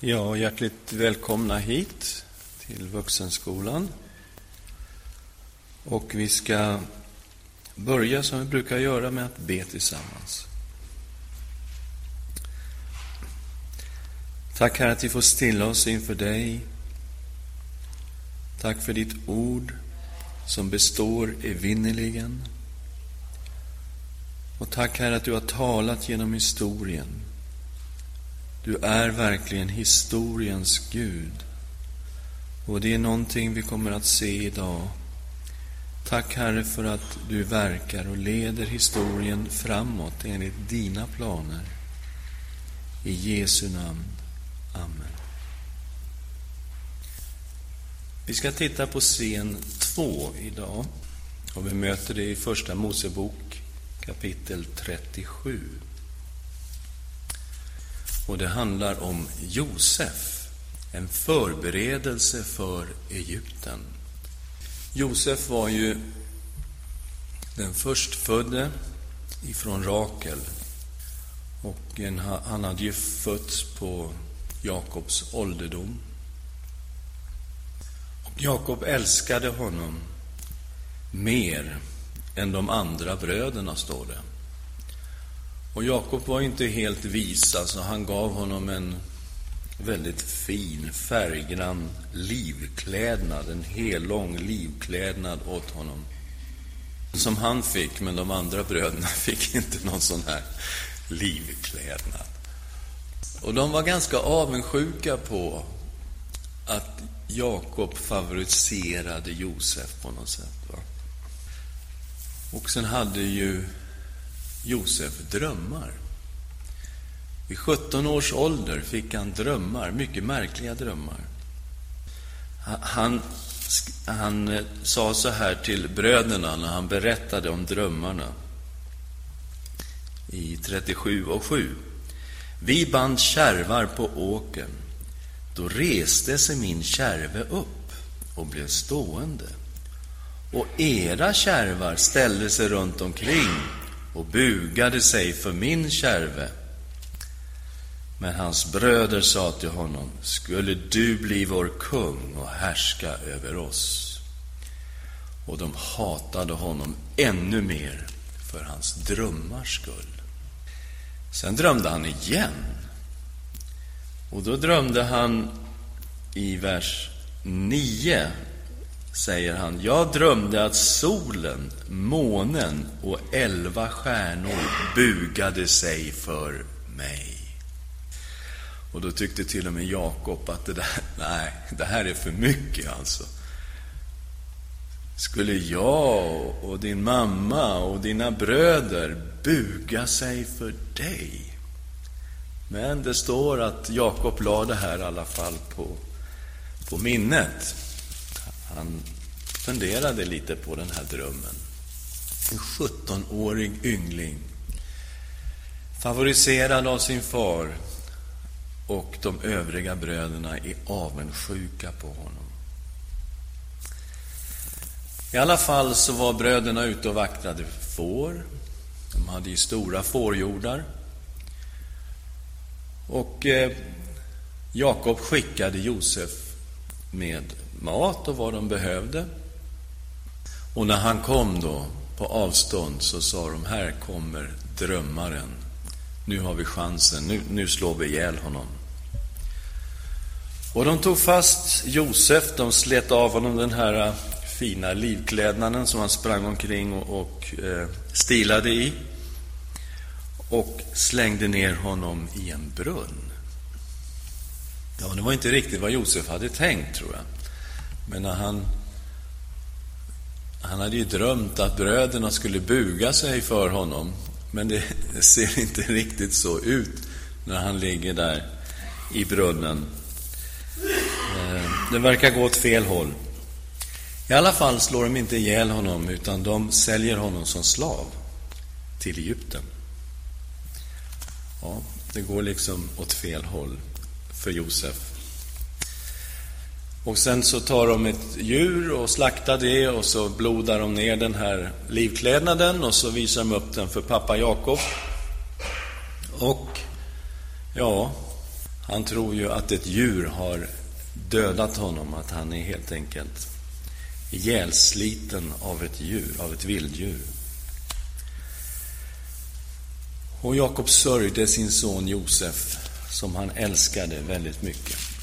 Ja, hjärtligt välkomna hit till Vuxenskolan. Och vi ska börja som vi brukar göra med att be tillsammans. Tack Herre att vi får stilla oss inför dig. Tack för ditt ord som består evinnerligen. Och tack Herre att du har talat genom historien. Du är verkligen historiens Gud. Och det är någonting vi kommer att se idag. Tack Herre för att du verkar och leder historien framåt enligt dina planer. I Jesu namn. Amen. Vi ska titta på scen 2 idag. Och vi möter det i Första Mosebok kapitel 37. Och det handlar om Josef, en förberedelse för Egypten. Josef var ju den förstfödde ifrån Rakel. Och han hade ju fötts på Jakobs ålderdom. Och Jakob älskade honom mer än de andra bröderna, står det. Och Jakob var inte helt vis, alltså han gav honom en väldigt fin, färggrann livklädnad, en hellång livklädnad åt honom. Som han fick, men de andra bröderna fick inte någon sån här livklädnad. Och de var ganska avundsjuka på att Jakob favoriserade Josef på något sätt. Va? Och sen hade ju Josef drömmar. Vid 17 års ålder fick han drömmar, mycket märkliga drömmar. Han, han eh, sa så här till bröderna när han berättade om drömmarna i 37 och 7. Vi band kärvar på åken. Då reste sig min kärve upp och blev stående. Och era kärvar ställde sig runt omkring och bugade sig för min kärve. Men hans bröder sa till honom, skulle du bli vår kung och härska över oss? Och de hatade honom ännu mer för hans drömmars skull. Sen drömde han igen. Och då drömde han i vers 9 säger han, jag drömde att solen, månen och elva stjärnor bugade sig för mig. Och då tyckte till och med Jakob att det där, nej, det här är för mycket alltså. Skulle jag och din mamma och dina bröder buga sig för dig? Men det står att Jakob la det här i alla fall på, på minnet. Han funderade lite på den här drömmen. En 17-årig yngling, favoriserad av sin far och de övriga bröderna är avundsjuka på honom. I alla fall så var bröderna ute och vaktade får. De hade ju stora fårjordar. Och eh, Jakob skickade Josef med mat och vad de behövde. Och när han kom då på avstånd så sa de, här kommer drömmaren. Nu har vi chansen, nu, nu slår vi ihjäl honom. Och de tog fast Josef, de slet av honom den här äh, fina livklädnaden som han sprang omkring och, och eh, stilade i. Och slängde ner honom i en brunn. Ja, det var inte riktigt vad Josef hade tänkt, tror jag. Men när han... Han hade ju drömt att bröderna skulle buga sig för honom. Men det ser inte riktigt så ut när han ligger där i brunnen. Eh, det verkar gå åt fel håll. I alla fall slår de inte ihjäl honom, utan de säljer honom som slav till Egypten. Ja, det går liksom åt fel håll för Josef. Och sen så tar de ett djur och slaktar det och så blodar de ner den här livklädnaden och så visar de upp den för pappa Jakob. Och ja, Han tror ju att ett djur har dödat honom, att han är helt enkelt ihjälsliten av ett djur, av ett vilddjur. Och Jakob sörjde sin son Josef, som han älskade väldigt mycket.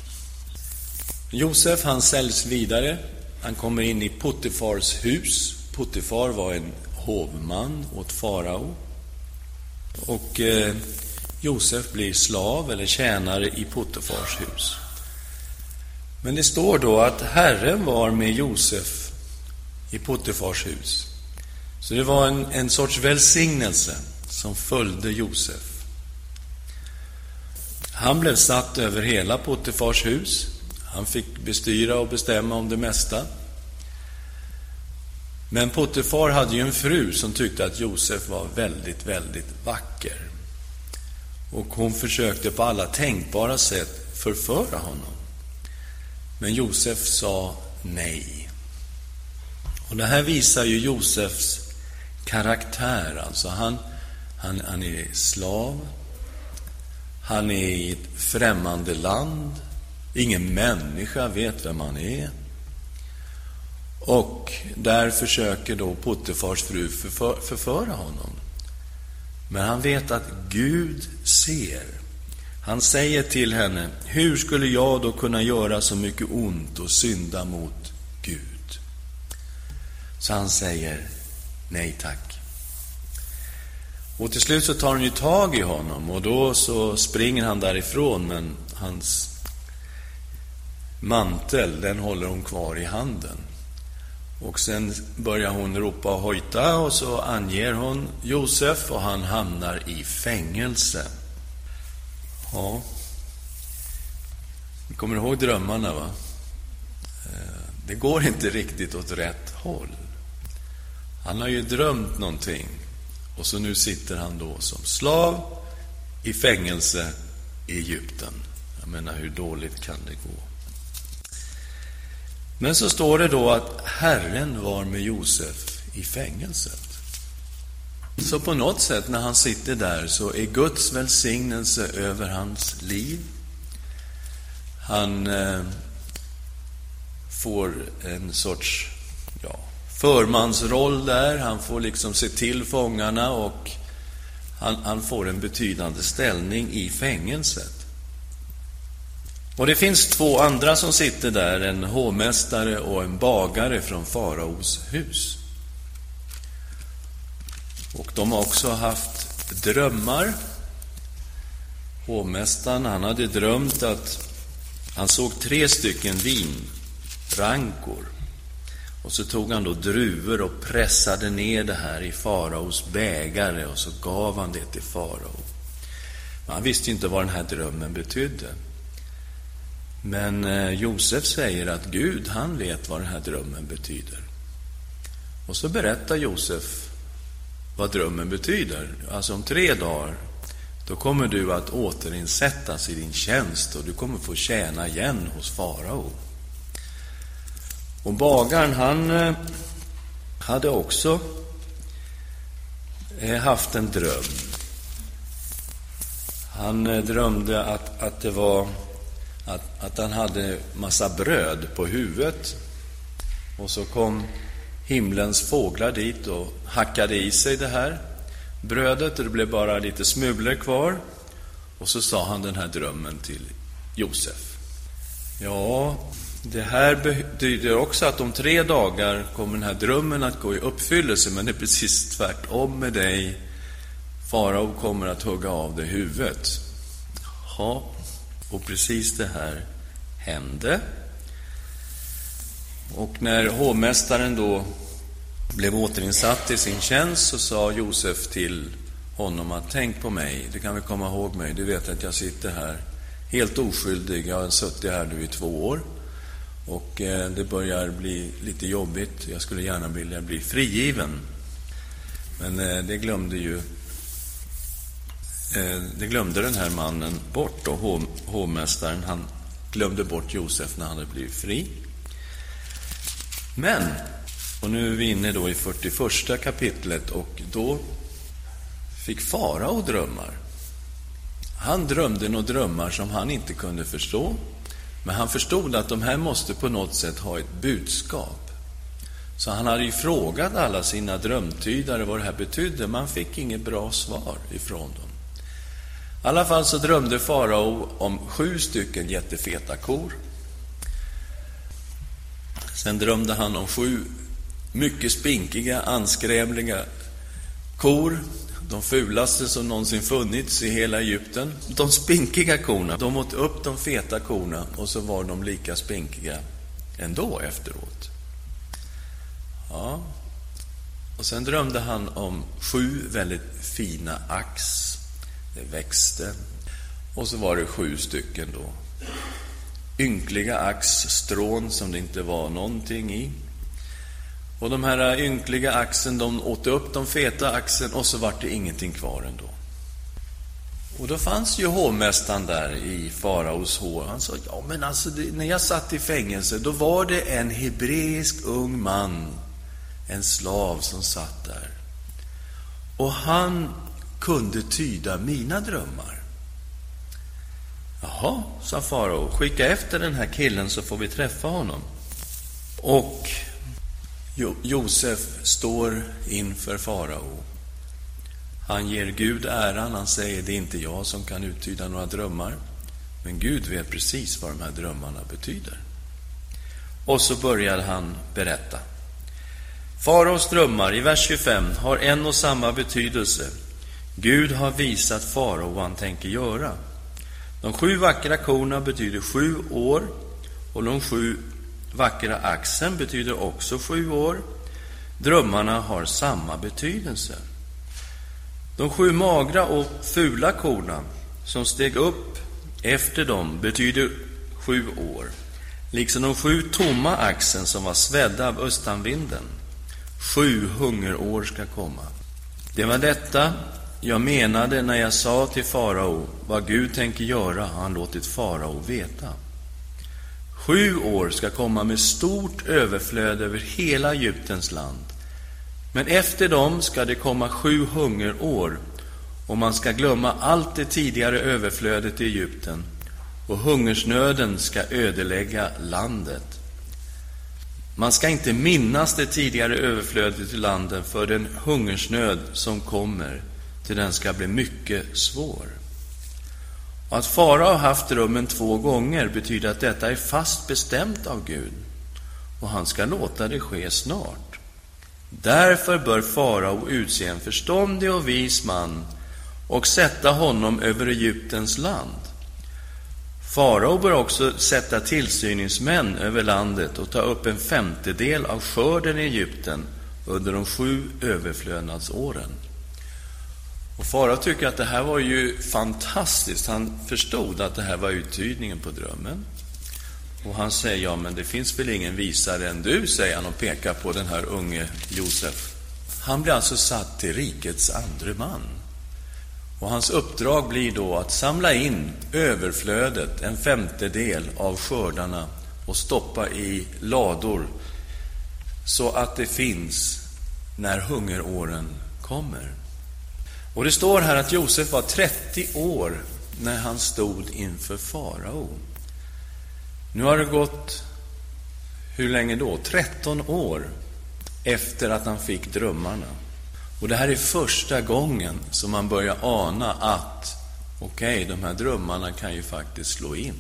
Josef, han säljs vidare. Han kommer in i Puttifars hus. Puttifar var en hovman åt farao. Och eh, Josef blir slav eller tjänare i Puttifars hus. Men det står då att Herren var med Josef i Puttifars hus. Så det var en, en sorts välsignelse som följde Josef. Han blev satt över hela Puttifars hus. Han fick bestyra och bestämma om det mesta. Men Potifar hade ju en fru som tyckte att Josef var väldigt, väldigt vacker. Och hon försökte på alla tänkbara sätt förföra honom. Men Josef sa nej. Och det här visar ju Josefs karaktär. Alltså han, han, han är slav. Han är i ett främmande land. Ingen människa vet vem han är. Och där försöker då Puttefars fru förför, förföra honom. Men han vet att Gud ser. Han säger till henne, hur skulle jag då kunna göra så mycket ont och synda mot Gud? Så han säger, nej tack. Och till slut så tar hon ju tag i honom och då så springer han därifrån, men hans mantel, den håller hon kvar i handen. Och sen börjar hon ropa och hojta och så anger hon Josef och han hamnar i fängelse. Ja, ni kommer ihåg drömmarna, va? Eh, det går inte riktigt åt rätt håll. Han har ju drömt någonting och så nu sitter han då som slav i fängelse i Egypten. Jag menar, hur dåligt kan det gå? Men så står det då att Herren var med Josef i fängelset. Så på något sätt när han sitter där så är Guds välsignelse över hans liv. Han eh, får en sorts ja, förmansroll där. Han får liksom se till fångarna och han, han får en betydande ställning i fängelset. Och det finns två andra som sitter där, en hovmästare och en bagare från faraos hus. Och de har också haft drömmar. Hovmästaren, han hade drömt att han såg tre stycken vinrankor. Och så tog han då druvor och pressade ner det här i faraos bägare och så gav han det till farao. Men han visste inte vad den här drömmen betydde. Men eh, Josef säger att Gud, han vet vad den här drömmen betyder. Och så berättar Josef vad drömmen betyder. Alltså om tre dagar, då kommer du att återinsättas i din tjänst och du kommer få tjäna igen hos farao. Och bagaren, han eh, hade också eh, haft en dröm. Han drömde att, att det var att, att han hade massa bröd på huvudet. Och så kom himlens fåglar dit och hackade i sig det här brödet. och Det blev bara lite smulor kvar. Och så sa han den här drömmen till Josef. Ja, det här betyder också att om tre dagar kommer den här drömmen att gå i uppfyllelse, men det är precis tvärtom med dig. Farao kommer att hugga av dig huvudet. Ja, och precis det här hände. Och när hovmästaren då blev återinsatt i sin tjänst så sa Josef till honom att tänk på mig, du kan väl komma ihåg mig, du vet att jag sitter här helt oskyldig, jag har suttit här nu i två år och eh, det börjar bli lite jobbigt, jag skulle gärna vilja bli frigiven. Men eh, det glömde ju Eh, det glömde den här mannen bort, och hovmästaren. Han glömde bort Josef när han hade blivit fri. Men, och nu är vi inne då i 41 kapitlet och då fick farao drömmar. Han drömde några drömmar som han inte kunde förstå, men han förstod att de här måste på något sätt ha ett budskap. Så han hade ju frågat alla sina drömtydare vad det här betydde, men han fick inget bra svar ifrån dem. I alla fall så drömde farao om sju stycken jättefeta kor. Sen drömde han om sju mycket spinkiga, anskrämliga kor. De fulaste som någonsin funnits i hela Egypten. De spinkiga korna, de åt upp de feta korna och så var de lika spinkiga ändå efteråt. Ja. Och sen drömde han om sju väldigt fina ax. Det växte. Och så var det sju stycken då. Ynkliga ax, strån som det inte var någonting i. Och de här ynkliga axen, de åt upp de feta axen och så vart det ingenting kvar ändå. Och då fanns ju hovmästaren där i faraos hår. Han sa, ja men alltså, det, när jag satt i fängelse, då var det en hebreisk ung man, en slav som satt där. Och han kunde tyda mina drömmar. Jaha, sa farao, skicka efter den här killen så får vi träffa honom. Och jo, Josef står inför farao. Han ger Gud äran, han säger det är inte jag som kan uttyda några drömmar. Men Gud vet precis vad de här drömmarna betyder. Och så börjar han berätta. Faraos drömmar i vers 25 har en och samma betydelse. Gud har visat farao vad han tänker göra. De sju vackra korna betyder sju år och de sju vackra axen betyder också sju år. Drömmarna har samma betydelse. De sju magra och fula korna som steg upp efter dem betyder sju år, liksom de sju tomma axen som var svedda av östanvinden. Sju hungerår ska komma. Det var detta jag menade när jag sa till farao vad Gud tänker göra har han låtit farao veta. Sju år ska komma med stort överflöd över hela Egyptens land. Men efter dem ska det komma sju hungerår och man ska glömma allt det tidigare överflödet i Egypten och hungersnöden ska ödelägga landet. Man ska inte minnas det tidigare överflödet i landet för den hungersnöd som kommer till den ska bli mycket svår. Och att farao har haft rummen två gånger betyder att detta är fast bestämt av Gud och han ska låta det ske snart. Därför bör farao utse en förståndig och vis man och sätta honom över Egyptens land. Farao bör också sätta tillsyningsmän över landet och ta upp en femtedel av skörden i Egypten under de sju överflödnadsåren. Och farao tycker att det här var ju fantastiskt. Han förstod att det här var uttydningen på drömmen. Och han säger, ja men det finns väl ingen visare än du, säger han och pekar på den här unge Josef. Han blir alltså satt till rikets andre man. Och hans uppdrag blir då att samla in överflödet, en femtedel av skördarna och stoppa i lador så att det finns när hungeråren kommer. Och det står här att Josef var 30 år när han stod inför farao. Nu har det gått, hur länge då? 13 år efter att han fick drömmarna. Och det här är första gången som man börjar ana att okej, okay, de här drömmarna kan ju faktiskt slå in.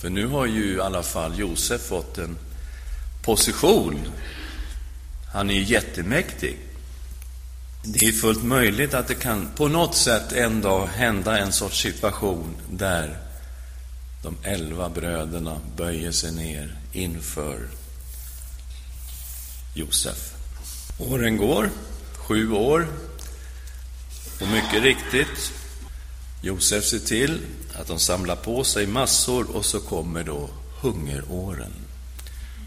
För nu har ju i alla fall Josef fått en position. Han är ju jättemäktig. Det är fullt möjligt att det kan på något sätt en dag hända en sorts situation där de elva bröderna böjer sig ner inför Josef. Åren går, sju år, och mycket riktigt, Josef ser till att de samlar på sig massor och så kommer då hungeråren.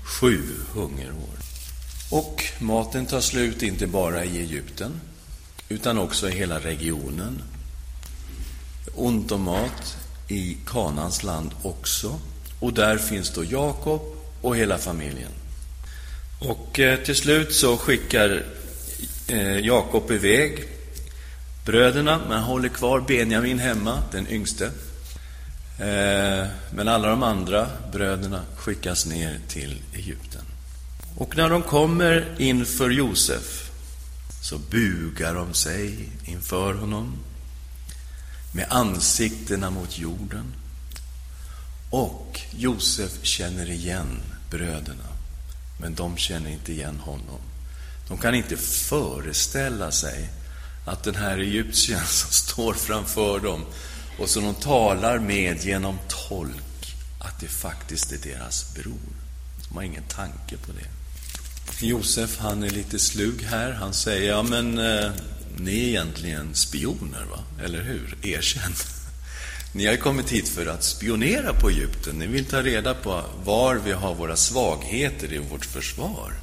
Sju hungerår. Och maten tar slut inte bara i Egypten, utan också i hela regionen. Ont om mat i Kanans land också. Och där finns då Jakob och hela familjen. Och eh, till slut så skickar eh, Jakob iväg bröderna, men håller kvar Benjamin hemma, den yngste. Eh, men alla de andra bröderna skickas ner till Egypten. Och när de kommer inför Josef så bugar de sig inför honom med ansiktena mot jorden. Och Josef känner igen bröderna, men de känner inte igen honom. De kan inte föreställa sig att den här egyptiern som står framför dem och som de talar med genom tolk, att det faktiskt är deras bror. De har ingen tanke på det. Josef, han är lite slug här. Han säger, ja men eh, ni är egentligen spioner, va? Eller hur? Erkänn. Ni har kommit hit för att spionera på Egypten. Ni vill ta reda på var vi har våra svagheter i vårt försvar.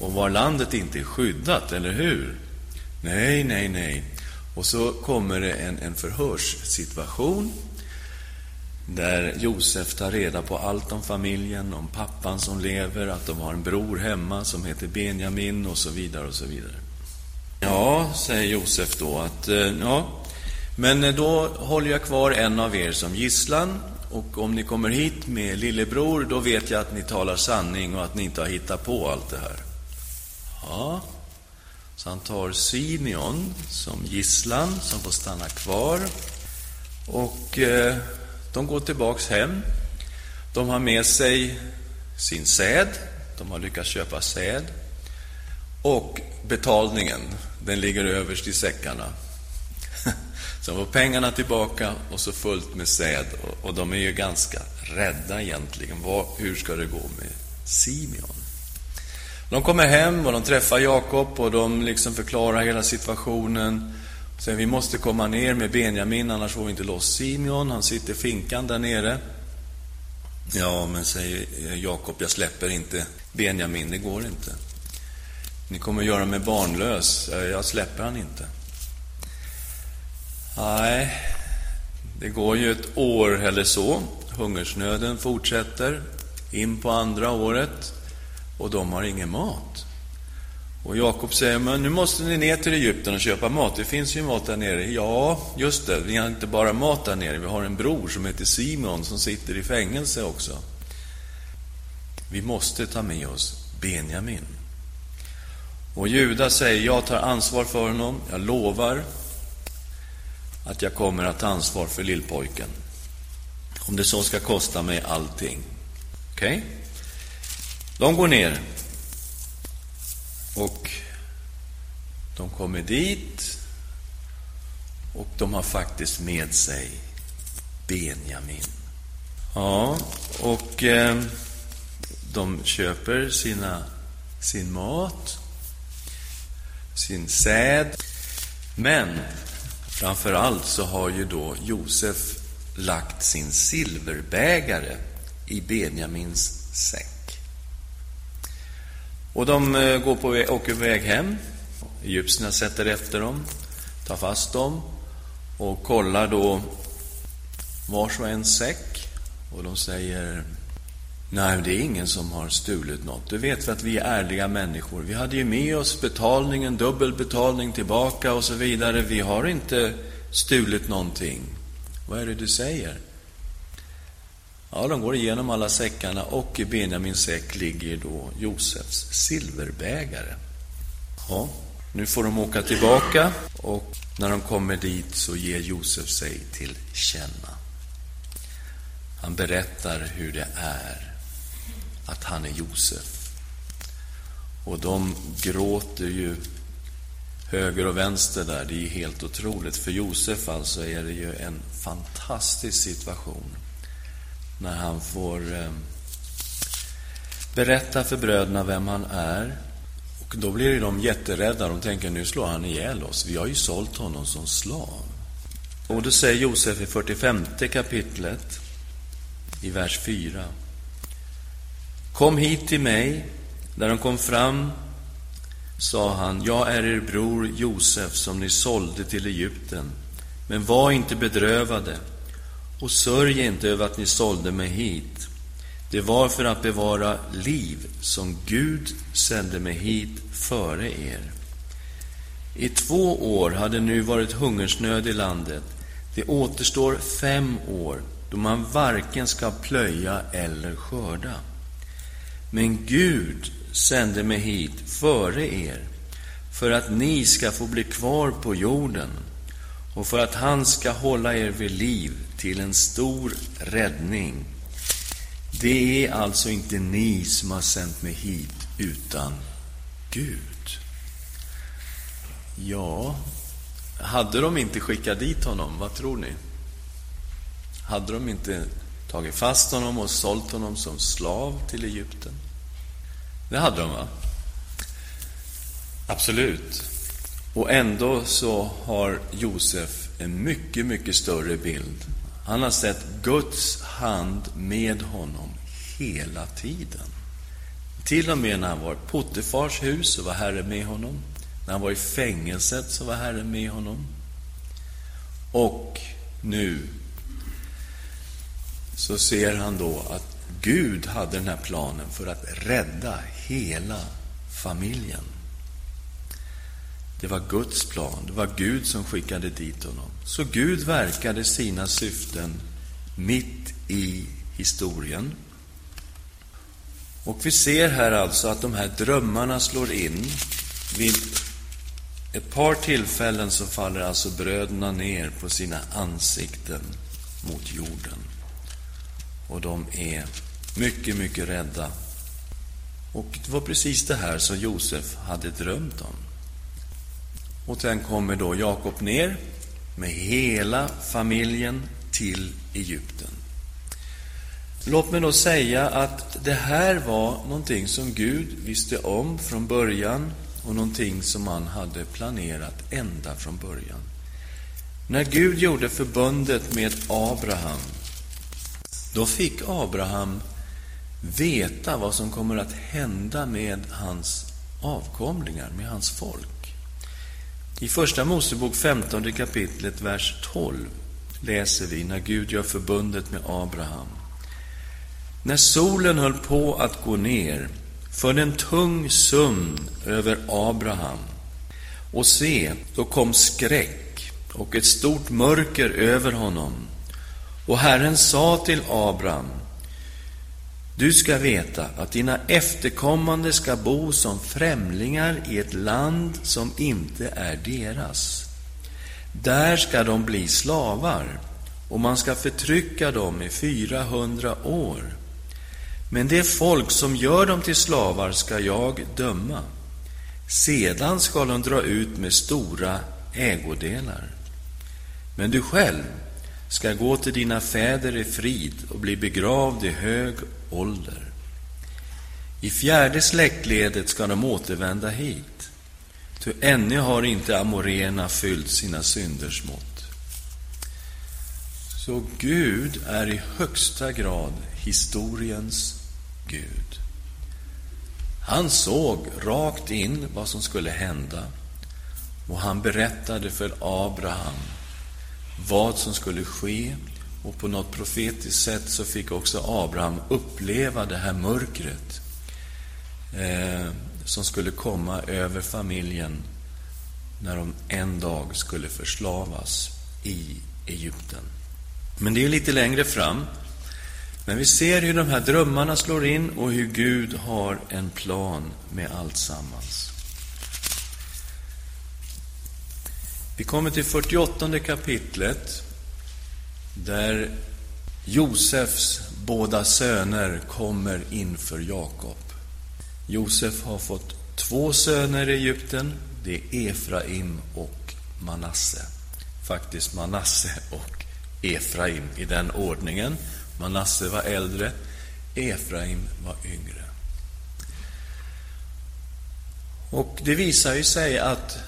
Och var landet inte är skyddat, eller hur? Nej, nej, nej. Och så kommer det en, en förhörssituation där Josef tar reda på allt om familjen, om pappan som lever, att de har en bror hemma som heter Benjamin och så vidare och så vidare. Ja, säger Josef då, att eh, ja, men då håller jag kvar en av er som gisslan och om ni kommer hit med lillebror, då vet jag att ni talar sanning och att ni inte har hittat på allt det här. Ja, så han tar Simeon som gisslan, som får stanna kvar. Och eh, de går tillbaks hem. De har med sig sin säd. De har lyckats köpa säd. Och betalningen, den ligger överst i säckarna. Så de får pengarna tillbaka och så fullt med säd. Och de är ju ganska rädda egentligen. hur ska det gå med Simeon? De kommer hem och de träffar Jakob och de liksom förklarar hela situationen. Sen vi måste komma ner med Benjamin, annars får vi inte loss Simeon. Han sitter finkan där nere. Ja, men säger eh, Jakob, jag släpper inte Benjamin, det går inte. Ni kommer göra mig barnlös, jag släpper han inte. Nej, det går ju ett år eller så. Hungersnöden fortsätter in på andra året och de har ingen mat. Och Jakob säger, men nu måste ni ner till Egypten och köpa mat. Det finns ju mat där nere. Ja, just det, vi har inte bara mat där nere. Vi har en bror som heter Simon som sitter i fängelse också. Vi måste ta med oss Benjamin. Och Juda säger, jag tar ansvar för honom. Jag lovar att jag kommer att ta ansvar för lillpojken. Om det så ska kosta mig allting. Okej? Okay? De går ner. Och de kommer dit. Och de har faktiskt med sig Benjamin. Ja, och eh, de köper sina, sin mat, sin säd. Men framför allt så har ju då Josef lagt sin silverbägare i Benjamins säd. Och de eh, går på väg, åker på väg hem. Egyptierna sätter efter dem, tar fast dem och kollar då vars och en säck. Och de säger Nej, det är ingen som har stulit något. Du vet att vi är ärliga människor. Vi hade ju med oss betalningen, dubbel betalning tillbaka och så vidare. Vi har inte stulit någonting. Vad är det du säger? Ja, de går igenom alla säckarna och i Benjamins säck ligger då Josefs silverbägare. Ja, nu får de åka tillbaka och när de kommer dit så ger Josef sig till känna. Han berättar hur det är att han är Josef. Och de gråter ju höger och vänster där. Det är helt otroligt. För Josef alltså är det ju en fantastisk situation när han får eh, berätta för bröderna vem han är. Och Då blir de jätterädda. De tänker nu slår han ihjäl oss. Vi har ju sålt honom som slav. Och då säger Josef i 45 kapitlet, i vers 4. Kom hit till mig. När de kom fram sa han, jag är er bror Josef som ni sålde till Egypten. Men var inte bedrövade och sörj inte över att ni sålde mig hit. Det var för att bevara liv som Gud sände mig hit före er. I två år hade nu varit hungersnöd i landet. Det återstår fem år då man varken ska plöja eller skörda. Men Gud sände mig hit före er för att ni ska få bli kvar på jorden och för att han ska hålla er vid liv till en stor räddning. Det är alltså inte ni som har sänt mig hit, utan Gud. Ja, hade de inte skickat dit honom, vad tror ni? Hade de inte tagit fast honom och sålt honom som slav till Egypten? Det hade de, va? Absolut. Och ändå så har Josef en mycket, mycket större bild. Han har sett Guds hand med honom hela tiden. Till och med när han var i Potifars hus så var Herren med honom. När han var i fängelset så var Herren med honom. Och nu så ser han då att Gud hade den här planen för att rädda hela familjen. Det var Guds plan. Det var Gud som skickade dit honom. Så Gud verkade sina syften mitt i historien. Och vi ser här alltså att de här drömmarna slår in. Vid ett par tillfällen så faller alltså bröderna ner på sina ansikten mot jorden. Och de är mycket, mycket rädda. Och det var precis det här som Josef hade drömt om. Och sen kommer då Jakob ner med hela familjen till Egypten. Låt mig då säga att det här var någonting som Gud visste om från början och någonting som han hade planerat ända från början. När Gud gjorde förbundet med Abraham, då fick Abraham veta vad som kommer att hända med hans avkomlingar, med hans folk. I Första Mosebok 15 kapitlet, vers 12, läser vi när Gud gör förbundet med Abraham. När solen höll på att gå ner föll en tung sömn över Abraham. Och se, då kom skräck och ett stort mörker över honom. Och Herren sa till Abraham, du ska veta att dina efterkommande ska bo som främlingar i ett land som inte är deras. Där ska de bli slavar, och man ska förtrycka dem i 400 år. Men det folk som gör dem till slavar ska jag döma. Sedan ska de dra ut med stora ägodelar. Men du själv ska gå till dina fäder i frid och bli begravd i hög ålder. I fjärde släktledet ska de återvända hit, ty ännu har inte amoréerna fyllt sina synders mått. Så Gud är i högsta grad historiens Gud. Han såg rakt in vad som skulle hända och han berättade för Abraham vad som skulle ske och på något profetiskt sätt så fick också Abraham uppleva det här mörkret eh, som skulle komma över familjen när de en dag skulle förslavas i Egypten. Men det är lite längre fram. Men vi ser hur de här drömmarna slår in och hur Gud har en plan med allt sammans. Vi kommer till 48 kapitlet där Josefs båda söner kommer inför Jakob. Josef har fått två söner i Egypten. Det är Efraim och Manasse. Faktiskt Manasse och Efraim i den ordningen. Manasse var äldre, Efraim var yngre. Och det visar ju sig att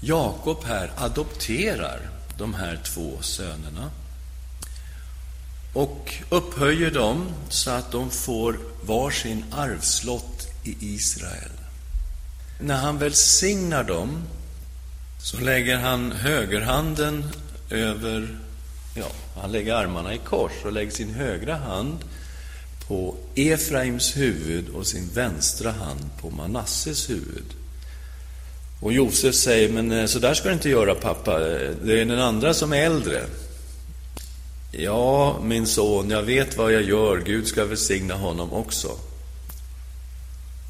Jakob här adopterar de här två sönerna och upphöjer dem så att de får varsin arvslott i Israel. När han välsignar dem så lägger han högerhanden över, ja, han lägger armarna i kors och lägger sin högra hand på Efraims huvud och sin vänstra hand på Manasses huvud. Och Josef säger, men eh, så där ska du inte göra pappa, eh, det är den andra som är äldre. Ja, min son, jag vet vad jag gör, Gud ska välsigna honom också.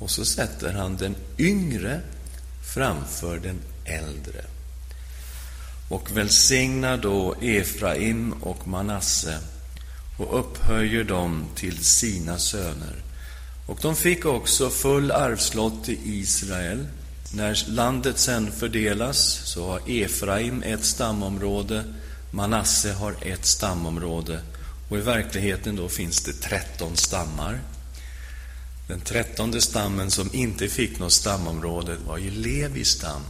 Och så sätter han den yngre framför den äldre och välsignar då Efraim och Manasse och upphöjer dem till sina söner. Och de fick också full arvslott i Israel. När landet sen fördelas så har Efraim ett stamområde, Manasse har ett stamområde och i verkligheten då finns det tretton stammar. Den trettonde stammen som inte fick något stamområde var ju Levis stam,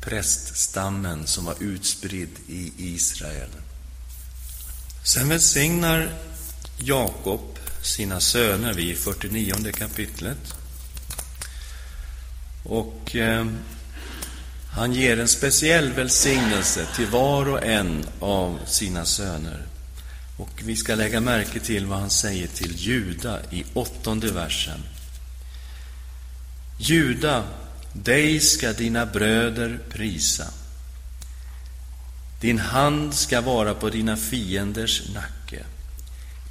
präststammen som var utspridd i Israel. Sen välsignar Jakob sina söner vid 49 kapitlet. Och eh, han ger en speciell välsignelse till var och en av sina söner. Och vi ska lägga märke till vad han säger till Juda i åttonde versen. Juda, dig ska dina bröder prisa. Din hand ska vara på dina fienders nacke.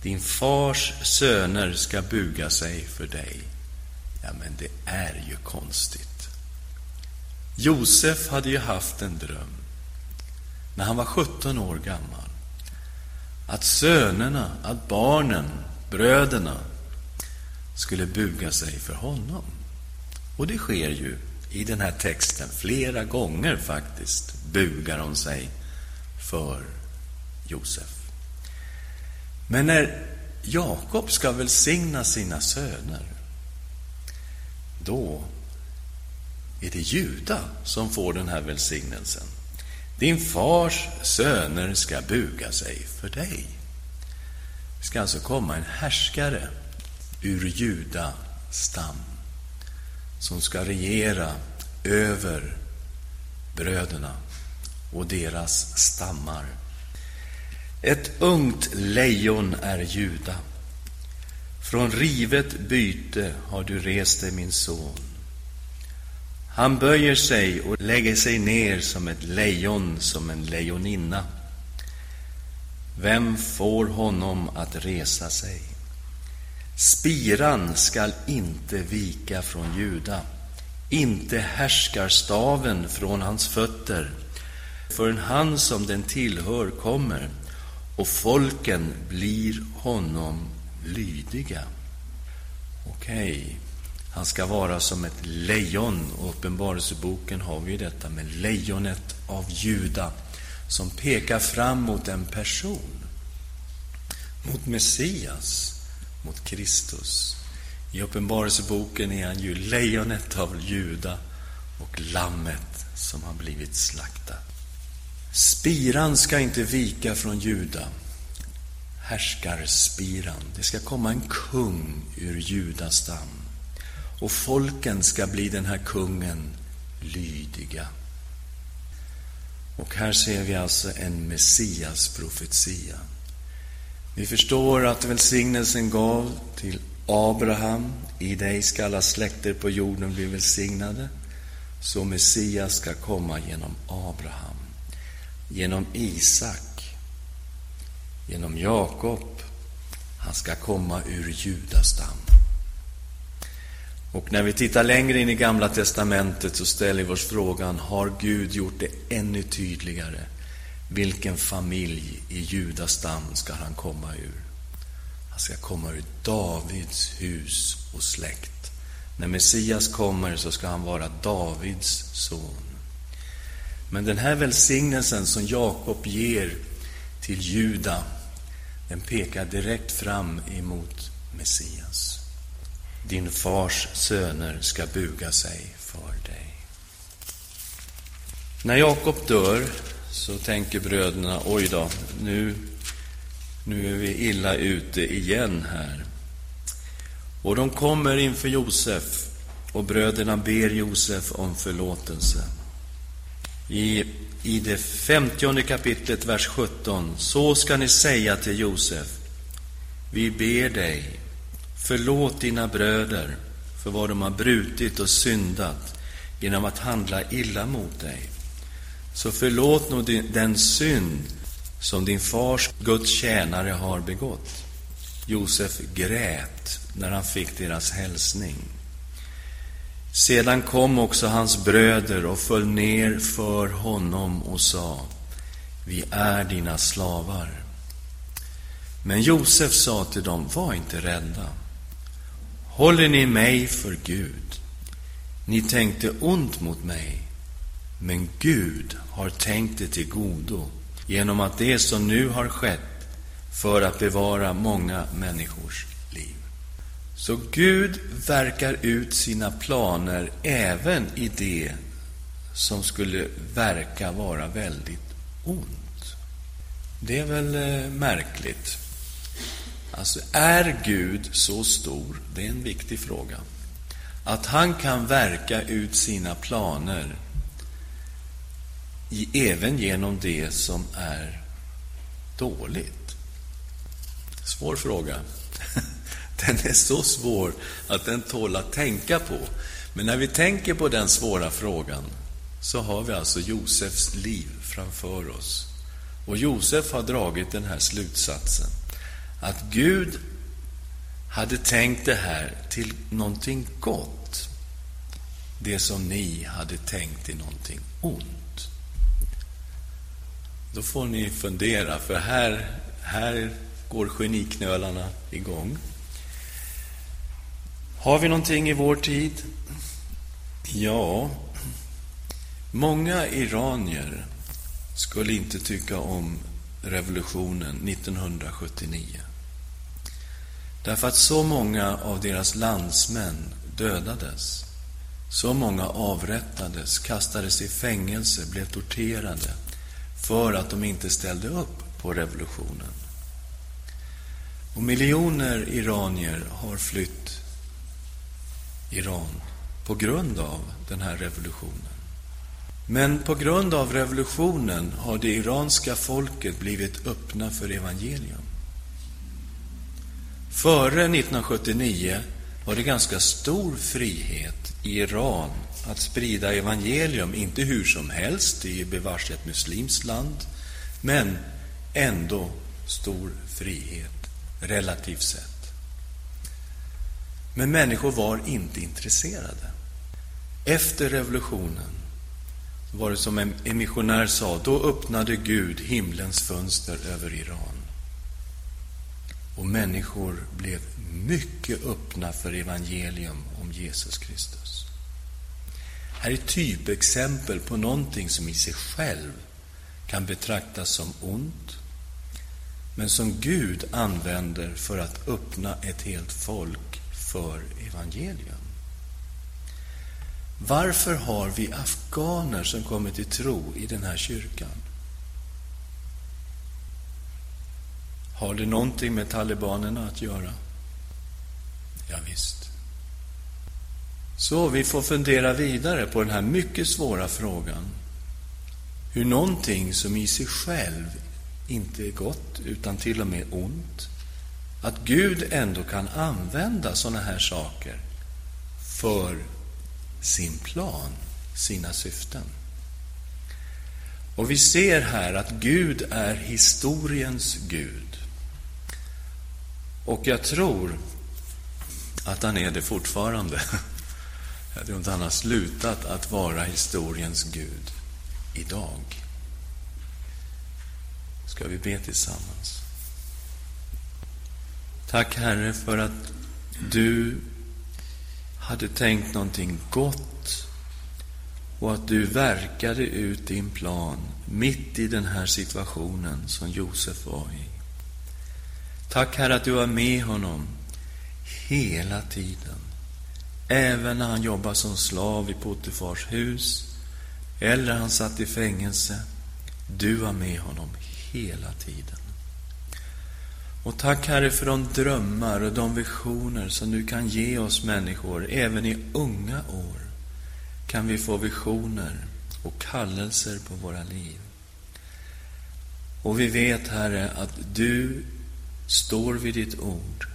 Din fars söner ska buga sig för dig. Ja, men det är ju konstigt. Josef hade ju haft en dröm när han var 17 år gammal. Att sönerna, att barnen, bröderna skulle buga sig för honom. Och det sker ju i den här texten flera gånger faktiskt, bugar de sig för Josef. Men när Jakob ska välsigna sina söner, då är det Juda som får den här välsignelsen. Din fars söner ska buga sig för dig. Det ska alltså komma en härskare ur Juda stam som ska regera över bröderna och deras stammar. Ett ungt lejon är Juda. Från rivet byte har du rest dig, min son. Han böjer sig och lägger sig ner som ett lejon, som en lejoninna. Vem får honom att resa sig? Spiran skall inte vika från Juda, inte härskarstaven från hans fötter, förrän han som den tillhör kommer, och folken blir honom lydiga. Okej, okay han ska vara som ett lejon, och Uppenbarelseboken har vi detta med lejonet av Juda, som pekar fram mot en person, mot Messias mot Kristus. I Uppenbarelseboken är han ju lejonet av Juda och lammet som har blivit slaktat. Spiran ska inte vika från Juda, härskarspiran. Det ska komma en kung ur Judas stam och folken ska bli den här kungen lydiga. Och här ser vi alltså en Messias profetia. Vi förstår att välsignelsen gav till Abraham, i dig ska alla släkter på jorden bli välsignade. Så Messias ska komma genom Abraham, genom Isak, genom Jakob. Han ska komma ur Judastam. Och när vi tittar längre in i Gamla testamentet så ställer vi oss frågan, har Gud gjort det ännu tydligare? Vilken familj i Judas stam ska han komma ur? Han ska komma ur Davids hus och släkt. När Messias kommer så ska han vara Davids son. Men den här välsignelsen som Jakob ger till Juda, den pekar direkt fram emot Messias. Din fars söner ska buga sig för dig. När Jakob dör så tänker bröderna, oj då, nu, nu är vi illa ute igen här. Och de kommer inför Josef och bröderna ber Josef om förlåtelse. I, I det femtionde kapitlet, vers 17, så ska ni säga till Josef, vi ber dig, förlåt dina bröder för vad de har brutit och syndat genom att handla illa mot dig. Så förlåt nog den synd som din fars Guds tjänare har begått. Josef grät när han fick deras hälsning. Sedan kom också hans bröder och föll ner för honom och sa, vi är dina slavar. Men Josef sa till dem, var inte rädda. Håller ni mig för Gud? Ni tänkte ont mot mig, men Gud har tänkt det till godo genom att det som nu har skett för att bevara många människors liv. Så Gud verkar ut sina planer även i det som skulle verka vara väldigt ont. Det är väl eh, märkligt. Alltså, är Gud så stor? Det är en viktig fråga. Att han kan verka ut sina planer även genom det som är dåligt. Svår fråga. Den är så svår att den tål att tänka på. Men när vi tänker på den svåra frågan så har vi alltså Josefs liv framför oss. Och Josef har dragit den här slutsatsen att Gud hade tänkt det här till någonting gott. Det som ni hade tänkt till någonting ont. Då får ni fundera, för här, här går geniknölarna igång. Har vi någonting i vår tid? Ja, många iranier skulle inte tycka om revolutionen 1979. Därför att så många av deras landsmän dödades. Så många avrättades, kastades i fängelse, blev torterade för att de inte ställde upp på revolutionen. Och miljoner iranier har flytt Iran på grund av den här revolutionen. Men på grund av revolutionen har det iranska folket blivit öppna för evangelium. Före 1979 var det ganska stor frihet i Iran att sprida evangelium, inte hur som helst, det är bevars ett muslimskt land, men ändå stor frihet, relativt sett. Men människor var inte intresserade. Efter revolutionen var det som en missionär sa, då öppnade Gud himlens fönster över Iran. Och människor blev mycket öppna för evangelium om Jesus Kristus. Här är typexempel på någonting som i sig själv kan betraktas som ont, men som Gud använder för att öppna ett helt folk för evangelium. Varför har vi afghaner som kommer till tro i den här kyrkan? Har det någonting med talibanerna att göra? Ja, visst. Så vi får fundera vidare på den här mycket svåra frågan. Hur någonting som i sig själv inte är gott, utan till och med ont, att Gud ändå kan använda sådana här saker för sin plan, sina syften. Och vi ser här att Gud är historiens Gud. Och jag tror att han är det fortfarande. Jag tror inte han har slutat att vara historiens Gud idag. Ska vi be tillsammans? Tack, Herre, för att du hade tänkt någonting gott och att du verkade ut din plan mitt i den här situationen som Josef var i. Tack, Herre, att du var med honom hela tiden. Även när han jobbade som slav i Potifars hus eller han satt i fängelse. Du var med honom hela tiden. Och tack, Herre, för de drömmar och de visioner som du kan ge oss människor, även i unga år. Kan vi få visioner och kallelser på våra liv. Och vi vet, Herre, att du står vid ditt ord.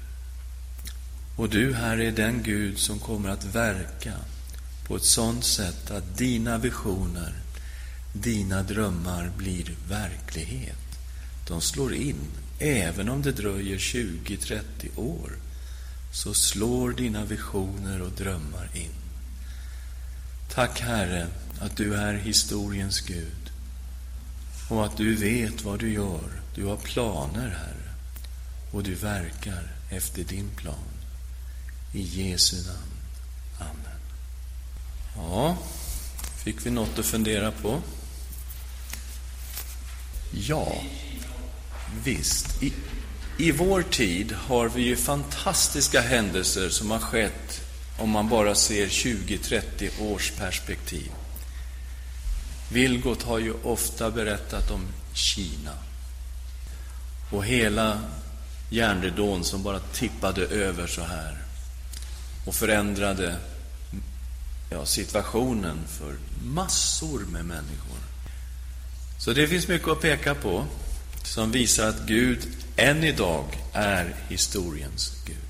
Och du, Herre, är den Gud som kommer att verka på ett sådant sätt att dina visioner, dina drömmar blir verklighet. De slår in, även om det dröjer 20-30 år, så slår dina visioner och drömmar in. Tack, Herre, att du är historiens Gud och att du vet vad du gör. Du har planer, Herre, och du verkar efter din plan. I Jesu namn. Amen. Ja, fick vi något att fundera på? Ja, visst. I, I vår tid har vi ju fantastiska händelser som har skett om man bara ser 20-30 års perspektiv. Vilgot har ju ofta berättat om Kina och hela järnridån som bara tippade över så här och förändrade ja, situationen för massor med människor. Så det finns mycket att peka på som visar att Gud än idag är historiens Gud.